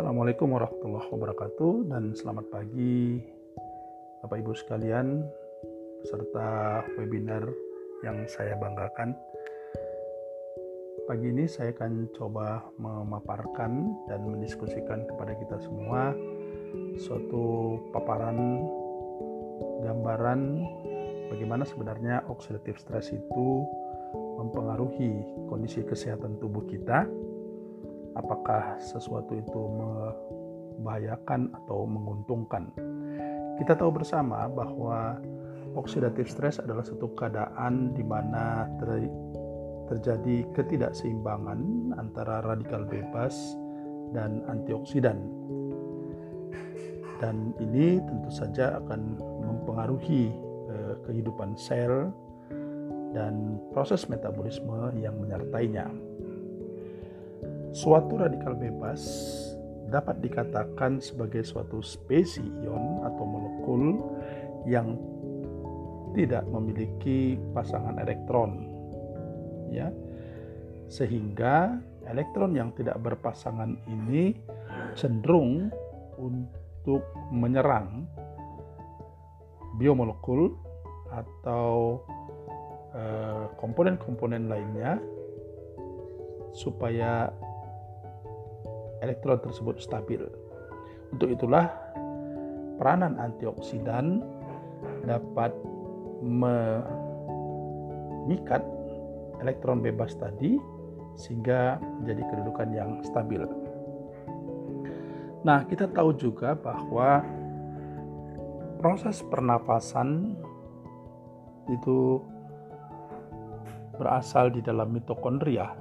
Assalamualaikum warahmatullahi wabarakatuh dan selamat pagi Bapak Ibu sekalian peserta webinar yang saya banggakan. Pagi ini saya akan coba memaparkan dan mendiskusikan kepada kita semua suatu paparan gambaran bagaimana sebenarnya oxidative stress itu mempengaruhi kondisi kesehatan tubuh kita apakah sesuatu itu membahayakan atau menguntungkan. Kita tahu bersama bahwa oxidative stress adalah satu keadaan di mana ter terjadi ketidakseimbangan antara radikal bebas dan antioksidan. Dan ini tentu saja akan mempengaruhi eh, kehidupan sel dan proses metabolisme yang menyertainya. Suatu radikal bebas dapat dikatakan sebagai suatu spesies ion atau molekul yang tidak memiliki pasangan elektron. Ya. Sehingga elektron yang tidak berpasangan ini cenderung untuk menyerang biomolekul atau eh, komponen-komponen lainnya supaya elektron tersebut stabil. Untuk itulah peranan antioksidan dapat mengikat elektron bebas tadi sehingga menjadi kedudukan yang stabil. Nah, kita tahu juga bahwa proses pernapasan itu berasal di dalam mitokondria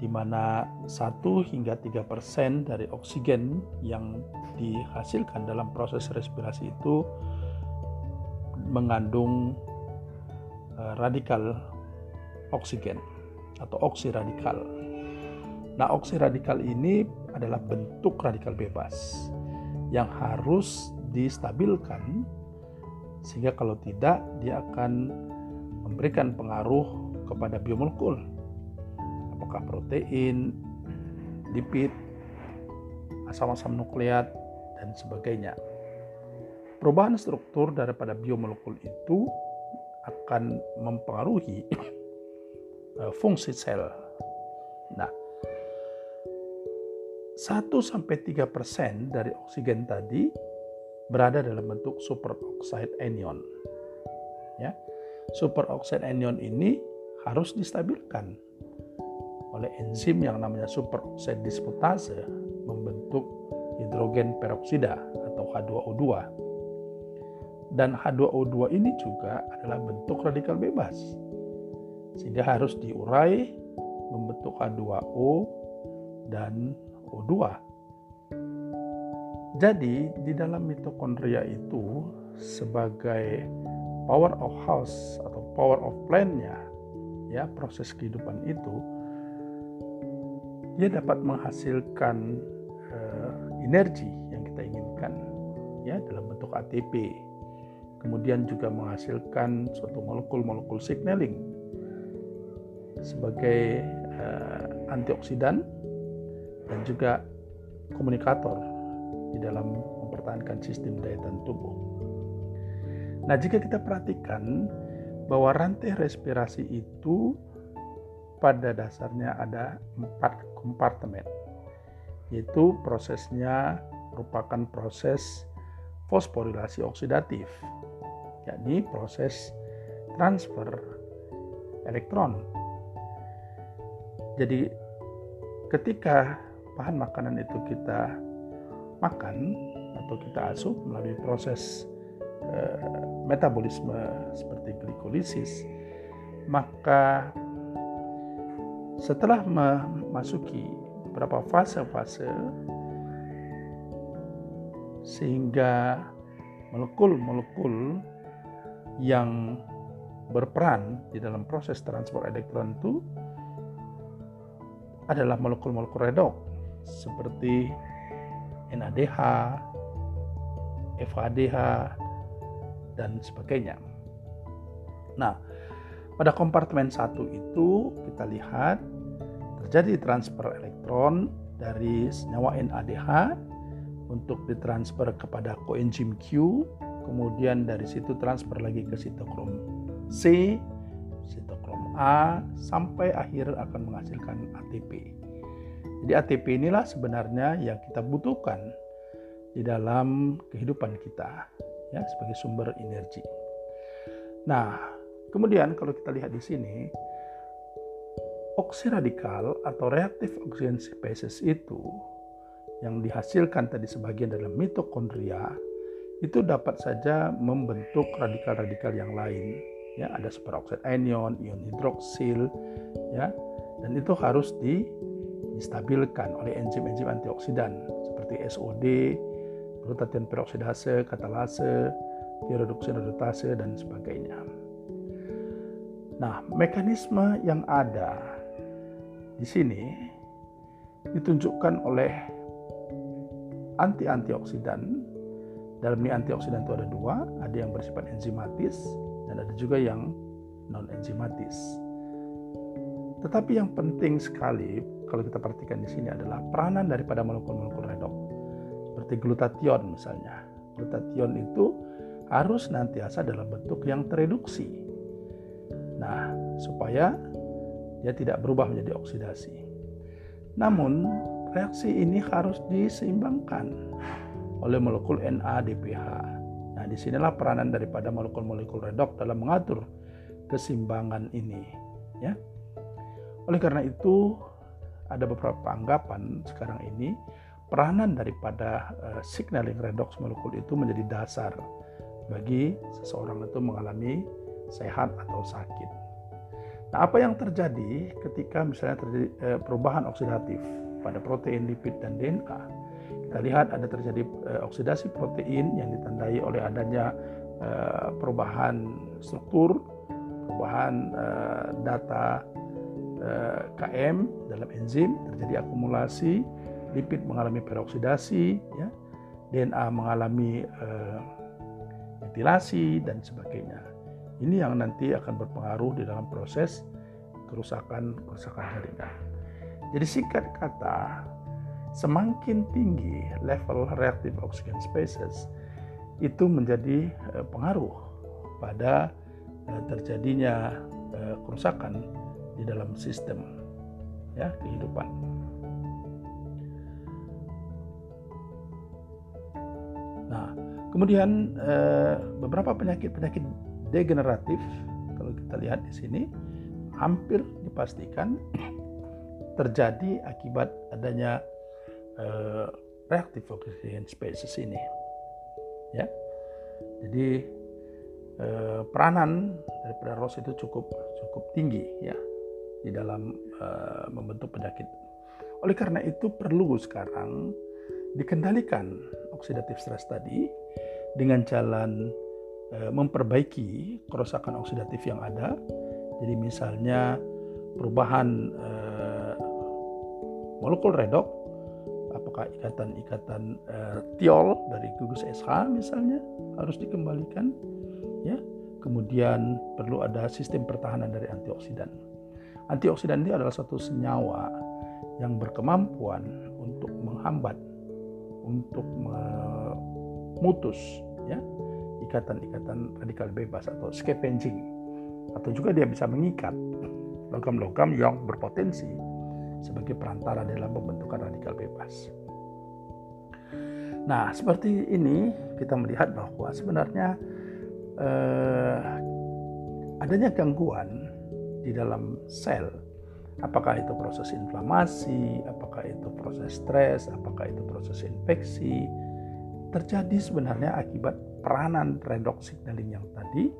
di mana 1 hingga 3 persen dari oksigen yang dihasilkan dalam proses respirasi itu mengandung uh, radikal oksigen atau oksiradikal. Nah, oksiradikal ini adalah bentuk radikal bebas yang harus distabilkan sehingga kalau tidak dia akan memberikan pengaruh kepada biomolekul apakah protein, lipid, asam-asam nukleat, dan sebagainya. Perubahan struktur daripada biomolekul itu akan mempengaruhi eh, fungsi sel. Nah, 1 sampai 3% dari oksigen tadi berada dalam bentuk superoxide anion. Ya. Superoxide anion ini harus distabilkan oleh enzim yang namanya superoxide dismutase membentuk hidrogen peroksida atau H2O2. Dan H2O2 ini juga adalah bentuk radikal bebas. Sehingga harus diurai membentuk H2O dan O2. Jadi di dalam mitokondria itu sebagai power of house atau power of plant-nya ya proses kehidupan itu dia dapat menghasilkan uh, energi yang kita inginkan ya dalam bentuk ATP. Kemudian juga menghasilkan suatu molekul-molekul signaling sebagai uh, antioksidan dan juga komunikator di dalam mempertahankan sistem daya tahan tubuh. Nah, jika kita perhatikan bahwa rantai respirasi itu pada dasarnya ada empat kompartemen, yaitu prosesnya merupakan proses fosforilasi oksidatif, yakni proses transfer elektron. Jadi ketika bahan makanan itu kita makan atau kita asup melalui proses eh, metabolisme seperti glikolisis, maka setelah memasuki beberapa fase-fase sehingga molekul-molekul yang berperan di dalam proses transport elektron itu adalah molekul-molekul redox seperti NADH, FADH, dan sebagainya. Nah, pada kompartemen satu itu kita lihat terjadi transfer elektron dari senyawa NADH untuk ditransfer kepada koenzim Q, kemudian dari situ transfer lagi ke sitokrom C, sitokrom A, sampai akhir akan menghasilkan ATP. Jadi ATP inilah sebenarnya yang kita butuhkan di dalam kehidupan kita ya sebagai sumber energi. Nah, kemudian kalau kita lihat di sini oksiradikal atau reaktif oksigen species itu yang dihasilkan tadi sebagian dalam mitokondria itu dapat saja membentuk radikal-radikal yang lain ya ada superoxide anion, ion hidroksil ya dan itu harus di, distabilkan oleh enzim-enzim antioksidan seperti SOD, glutathione peroksidase, katalase, tirodoxinodotase dan sebagainya. Nah, mekanisme yang ada di sini ditunjukkan oleh anti-antioksidan. Dalam ini antioksidan itu ada dua, ada yang bersifat enzimatis dan ada juga yang non-enzimatis. Tetapi yang penting sekali kalau kita perhatikan di sini adalah peranan daripada molekul-molekul redox. Seperti glutathione misalnya. Glutathione itu harus nantiasa dalam bentuk yang tereduksi. Nah, supaya dia tidak berubah menjadi oksidasi. Namun, reaksi ini harus diseimbangkan oleh molekul NADPH. Nah, di sinilah peranan daripada molekul-molekul redox dalam mengatur keseimbangan ini. Ya. Oleh karena itu, ada beberapa anggapan sekarang ini peranan daripada uh, signaling redox molekul itu menjadi dasar bagi seseorang itu mengalami sehat atau sakit. Nah, apa yang terjadi ketika misalnya terjadi eh, perubahan oksidatif pada protein, lipid, dan DNA? Kita lihat ada terjadi eh, oksidasi protein yang ditandai oleh adanya eh, perubahan struktur, perubahan data KM dalam enzim, terjadi akumulasi, lipid mengalami peroksidasi, ya, DNA mengalami metilasi dan sebagainya. Ini yang nanti akan berpengaruh di dalam proses kerusakan kerusakan jaringan. Jadi singkat kata, semakin tinggi level reactive oxygen species itu menjadi eh, pengaruh pada eh, terjadinya eh, kerusakan di dalam sistem ya kehidupan. Nah, kemudian beberapa penyakit-penyakit degeneratif kalau kita lihat di sini hampir dipastikan terjadi akibat adanya uh, reactive oxygen species ini ya. Jadi uh, peranan daripada ROS itu cukup cukup tinggi ya di dalam uh, membentuk penyakit. Oleh karena itu perlu sekarang dikendalikan oksidatif stres tadi dengan jalan memperbaiki kerusakan oksidatif yang ada. Jadi misalnya perubahan eh, molekul redox, apakah ikatan-ikatan eh, tiol dari gugus SH misalnya harus dikembalikan, ya. Kemudian perlu ada sistem pertahanan dari antioksidan. Antioksidan ini adalah satu senyawa yang berkemampuan untuk menghambat, untuk memutus, ya ikatan-ikatan radikal bebas atau scavenging atau juga dia bisa mengikat logam-logam yang berpotensi sebagai perantara dalam pembentukan radikal bebas. Nah, seperti ini kita melihat bahwa sebenarnya eh, adanya gangguan di dalam sel, apakah itu proses inflamasi, apakah itu proses stres, apakah itu proses infeksi, terjadi sebenarnya akibat peranan redox signaling yang tadi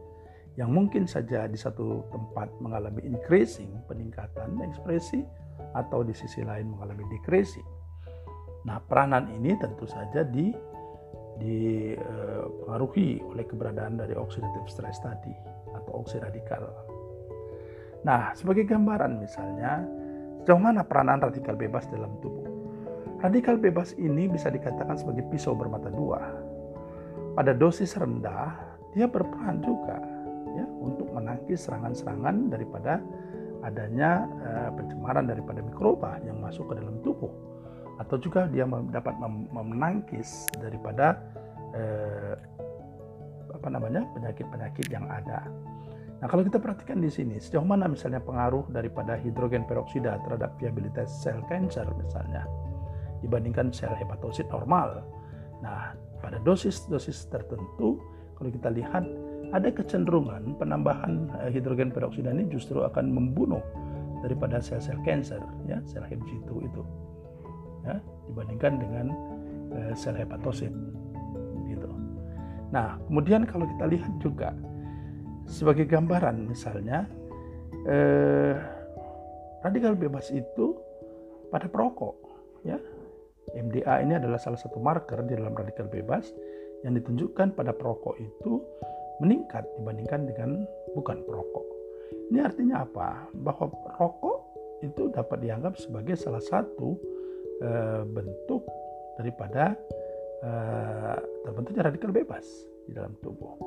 yang mungkin saja di satu tempat mengalami increasing peningkatan ekspresi atau di sisi lain mengalami decreasing. Nah, peranan ini tentu saja di dipengaruhi oleh keberadaan dari oxidative stress tadi atau oksiradikal. Nah, sebagai gambaran misalnya, sejauh mana peranan radikal bebas dalam tubuh? Radikal bebas ini bisa dikatakan sebagai pisau bermata dua pada dosis rendah dia berperan juga ya untuk menangkis serangan-serangan daripada adanya uh, pencemaran daripada mikroba yang masuk ke dalam tubuh atau juga dia dapat menangkis daripada eh, apa namanya penyakit-penyakit yang ada. Nah, kalau kita perhatikan di sini, sejauh mana misalnya pengaruh daripada hidrogen peroksida terhadap viabilitas sel kanker misalnya dibandingkan sel hepatosit normal. Nah, pada dosis-dosis tertentu, kalau kita lihat ada kecenderungan penambahan eh, hidrogen peroksida ini justru akan membunuh daripada sel-sel kanker, ya, sel HepG2 itu, ya, dibandingkan dengan uh, sel hepatosit. Gitu. Nah, kemudian kalau kita lihat juga sebagai gambaran misalnya eh, radikal bebas itu pada perokok ya MDA ini adalah salah satu marker di dalam radikal bebas yang ditunjukkan pada perokok itu meningkat dibandingkan dengan bukan perokok. Ini artinya apa? Bahwa rokok itu dapat dianggap sebagai salah satu e, bentuk daripada e, terbentuknya radikal bebas di dalam tubuh.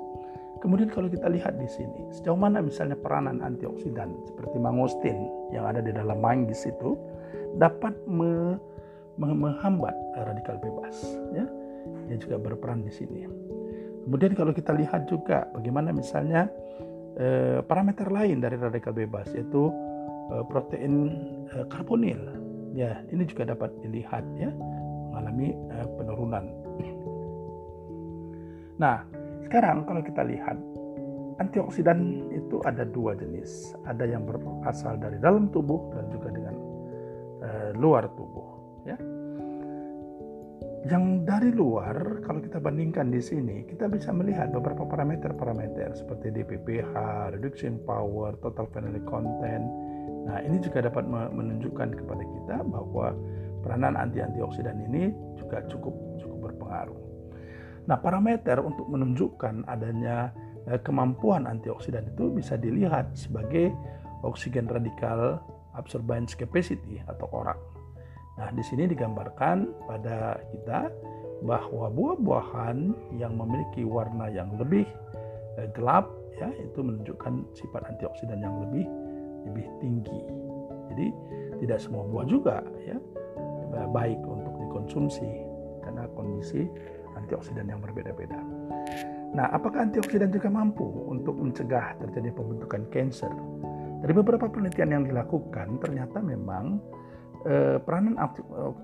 Kemudian kalau kita lihat di sini, sejauh mana misalnya peranan antioksidan seperti mangostin yang ada di dalam manggis itu dapat me, menghambat radikal bebas, ya, dia juga berperan di sini. Kemudian kalau kita lihat juga bagaimana misalnya eh, parameter lain dari radikal bebas yaitu eh, protein eh, karbonil, ya ini juga dapat dilihat ya mengalami eh, penurunan. Nah, sekarang kalau kita lihat antioksidan itu ada dua jenis, ada yang berasal dari dalam tubuh dan juga dengan uh, luar tubuh. Ya. Yang dari luar, kalau kita bandingkan di sini, kita bisa melihat beberapa parameter-parameter seperti DPPH, reduction power, total phenolic content. Nah, ini juga dapat menunjukkan kepada kita bahwa peranan anti-antioksidan ini juga cukup cukup berpengaruh. Nah, parameter untuk menunjukkan adanya eh, kemampuan antioksidan itu bisa dilihat sebagai oksigen radikal absorbance capacity atau ORAC. Nah, di sini digambarkan pada kita bahwa buah-buahan yang memiliki warna yang lebih eh, gelap ya itu menunjukkan sifat antioksidan yang lebih lebih tinggi. Jadi tidak semua buah juga ya baik untuk dikonsumsi karena kondisi antioksidan yang berbeda-beda. Nah, apakah antioksidan juga mampu untuk mencegah terjadi pembentukan kanker? Dari beberapa penelitian yang dilakukan, ternyata memang eh, peranan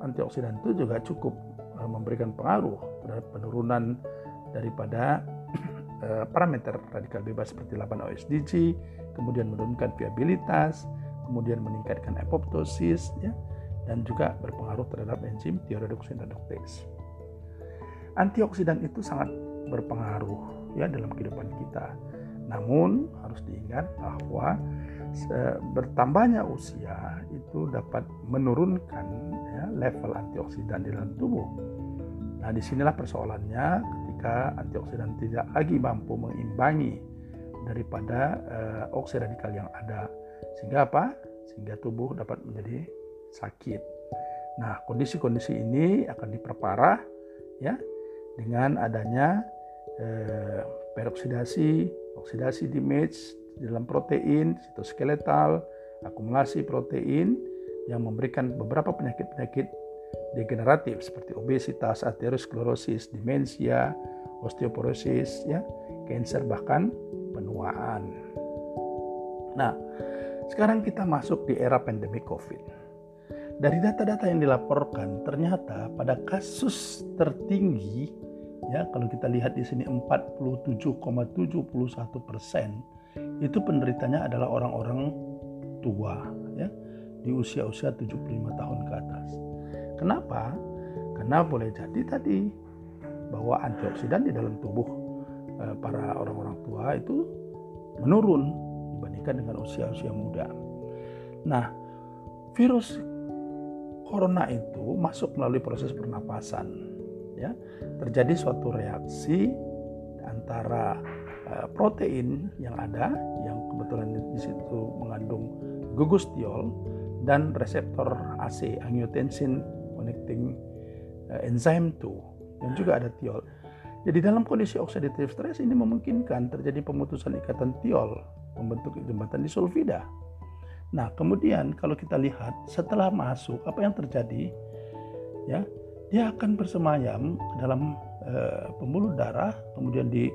antioksidan itu juga cukup eh, memberikan pengaruh terhadap penurunan daripada eh, parameter radikal bebas seperti 8-OSDG, kemudian menurunkan viabilitas, kemudian meningkatkan apoptosis, ya, dan juga berpengaruh terhadap enzim thioredoxin reductase antioksidan itu sangat berpengaruh ya dalam kehidupan kita. Namun harus diingat bahwa bertambahnya usia itu dapat menurunkan ya, level antioksidan di dalam tubuh. Nah, di sinilah persoalannya ketika antioksidan tidak lagi mampu mengimbangi daripada uh, oksiradikal radikal yang ada, sehingga apa? Sehingga tubuh dapat menjadi sakit. Nah, kondisi-kondisi ini akan diperparah ya dengan adanya eh, peroksidasi, oksidasi damage dalam protein, sitoskeletal, akumulasi protein yang memberikan beberapa penyakit-penyakit degeneratif seperti obesitas, aterosklerosis, demensia, osteoporosis, ya, kanker bahkan penuaan. Nah, sekarang kita masuk di era pandemi COVID. Dari data-data yang dilaporkan, ternyata pada kasus tertinggi ya kalau kita lihat di sini 47,71 persen itu penderitanya adalah orang-orang tua ya di usia-usia 75 tahun ke atas. Kenapa? Karena boleh jadi tadi bahwa antioksidan di dalam tubuh eh, para orang-orang tua itu menurun dibandingkan dengan usia-usia muda. Nah, virus corona itu masuk melalui proses pernapasan ya terjadi suatu reaksi antara uh, protein yang ada yang kebetulan di situ mengandung gugus tiol dan reseptor AC angiotensin connecting uh, enzyme 2 yang juga ada tiol. Jadi dalam kondisi oxidative stress ini memungkinkan terjadi pemutusan ikatan tiol membentuk jembatan disulfida. Nah, kemudian kalau kita lihat setelah masuk apa yang terjadi? ya dia akan bersemayam dalam uh, pembuluh darah kemudian di,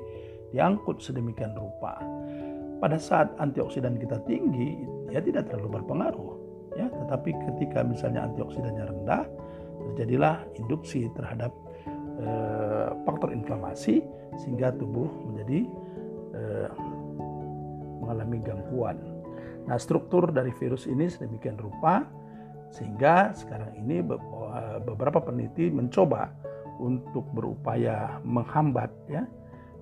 diangkut sedemikian rupa pada saat antioksidan kita tinggi dia tidak terlalu berpengaruh ya tetapi ketika misalnya antioksidannya rendah terjadilah induksi terhadap uh, faktor inflamasi sehingga tubuh menjadi uh, mengalami gangguan. Nah, struktur dari virus ini sedemikian rupa sehingga sekarang ini beberapa peneliti mencoba untuk berupaya menghambat ya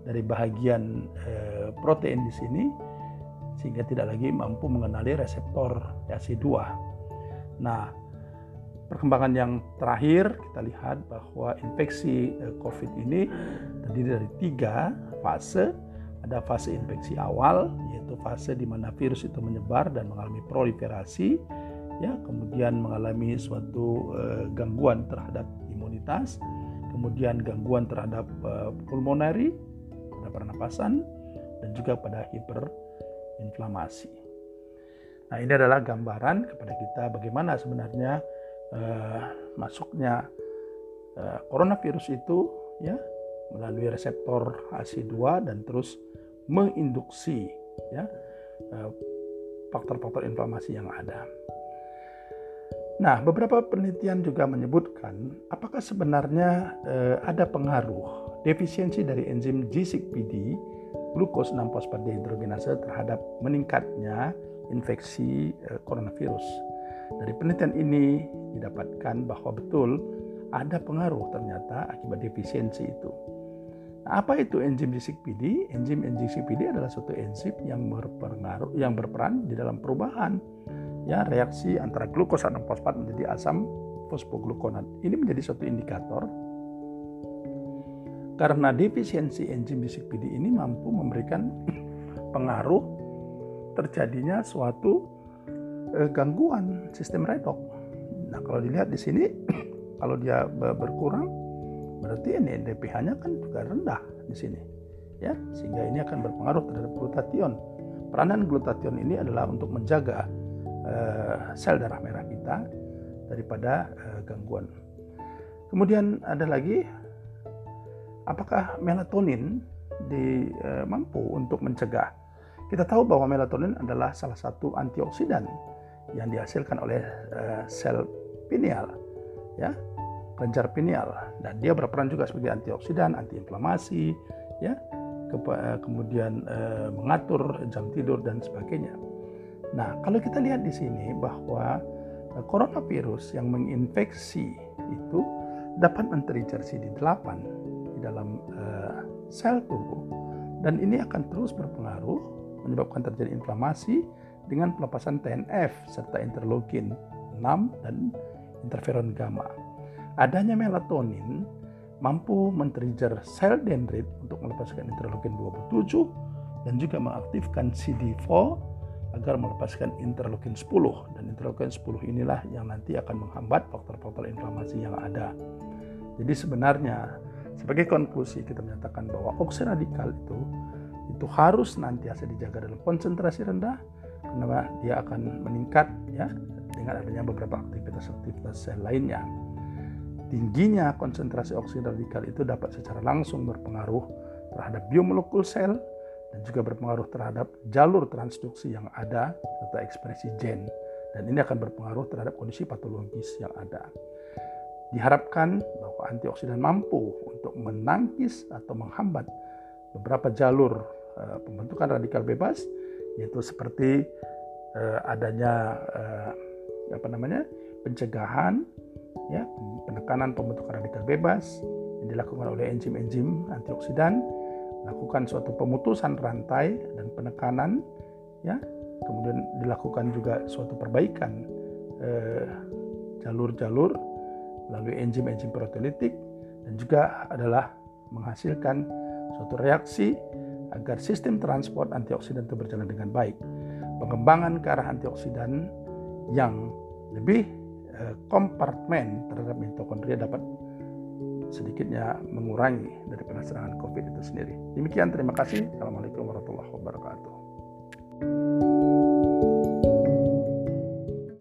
dari bahagian eh, protein di sini sehingga tidak lagi mampu mengenali reseptor AC2. Nah, perkembangan yang terakhir kita lihat bahwa infeksi eh, COVID ini terdiri dari tiga fase. Ada fase infeksi awal, yaitu fase di mana virus itu menyebar dan mengalami proliferasi ya kemudian mengalami suatu uh, gangguan terhadap imunitas kemudian gangguan terhadap uh, pulmonari pada pernapasan dan juga pada hiperinflamasi. Nah ini adalah gambaran kepada kita bagaimana sebenarnya uh, masuknya uh, coronavirus itu ya melalui reseptor AC2 dan terus menginduksi ya faktor-faktor inflamasi yang ada. Nah, beberapa penelitian juga menyebutkan apakah sebenarnya eh, ada pengaruh defisiensi dari enzim G6PD glukos 6-fosfat dehidrogenase terhadap meningkatnya infeksi eh, coronavirus. Dari penelitian ini didapatkan bahwa betul ada pengaruh ternyata akibat defisiensi itu. Nah, apa itu enzim G6PD? Enzim G6PD adalah suatu enzim yang berpengaruh yang berperan di dalam perubahan ya reaksi antara glukosa 6 fosfat menjadi asam fosfoglukonat. Ini menjadi suatu indikator karena defisiensi enzim disipidi ini mampu memberikan pengaruh terjadinya suatu eh, gangguan sistem redox. Nah, kalau dilihat di sini kalau dia berkurang berarti ini NDPH-nya kan juga rendah di sini. Ya, sehingga ini akan berpengaruh terhadap glutathione. Peranan glutathione ini adalah untuk menjaga sel darah merah kita daripada uh, gangguan. Kemudian ada lagi, apakah melatonin di, uh, mampu untuk mencegah? Kita tahu bahwa melatonin adalah salah satu antioksidan yang dihasilkan oleh sel pineal, ya, kelenjar pineal, dan dia berperan juga sebagai antioksidan, antiinflamasi, ya, kemudian mengatur jam tidur dan sebagainya. Nah, kalau kita lihat di sini bahwa eh, coronavirus yang menginfeksi itu dapat mentrigger CD8 di dalam uh, sel tubuh dan ini akan terus berpengaruh menyebabkan terjadi inflamasi dengan pelepasan TNF serta interleukin 6 dan interferon gamma. Adanya melatonin mampu men-trigger sel dendrit untuk melepaskan interleukin 27 dan juga mengaktifkan CD4 agar melepaskan interleukin 10 dan interleukin 10 inilah yang nanti akan menghambat faktor-faktor inflamasi yang ada. Jadi sebenarnya sebagai konklusi kita menyatakan bahwa oksiradikal itu itu harus nantiasa dijaga dalam konsentrasi rendah karena dia akan meningkat ya dengan adanya beberapa aktivitas-aktivitas sel lainnya. Tingginya konsentrasi oksiradikal itu dapat secara langsung berpengaruh terhadap biomolekul sel dan juga berpengaruh terhadap jalur transduksi yang ada serta ekspresi gen dan ini akan berpengaruh terhadap kondisi patologis yang ada. Diharapkan bahwa antioksidan mampu untuk menangkis atau menghambat beberapa jalur uh, pembentukan radikal bebas yaitu seperti uh, adanya uh, apa namanya pencegahan ya penekanan pembentukan radikal bebas yang dilakukan oleh enzim-enzim antioksidan lakukan suatu pemutusan rantai dan penekanan ya kemudian dilakukan juga suatu perbaikan eh, jalur-jalur melalui enzim-enzim proteolitik dan juga adalah menghasilkan suatu reaksi agar sistem transport antioksidan itu berjalan dengan baik. Pengembangan ke arah antioksidan yang lebih eh, kompartmen terhadap mitokondria dapat sedikitnya mengurangi dari serangan COVID itu sendiri. Demikian terima kasih. Assalamualaikum warahmatullahi wabarakatuh.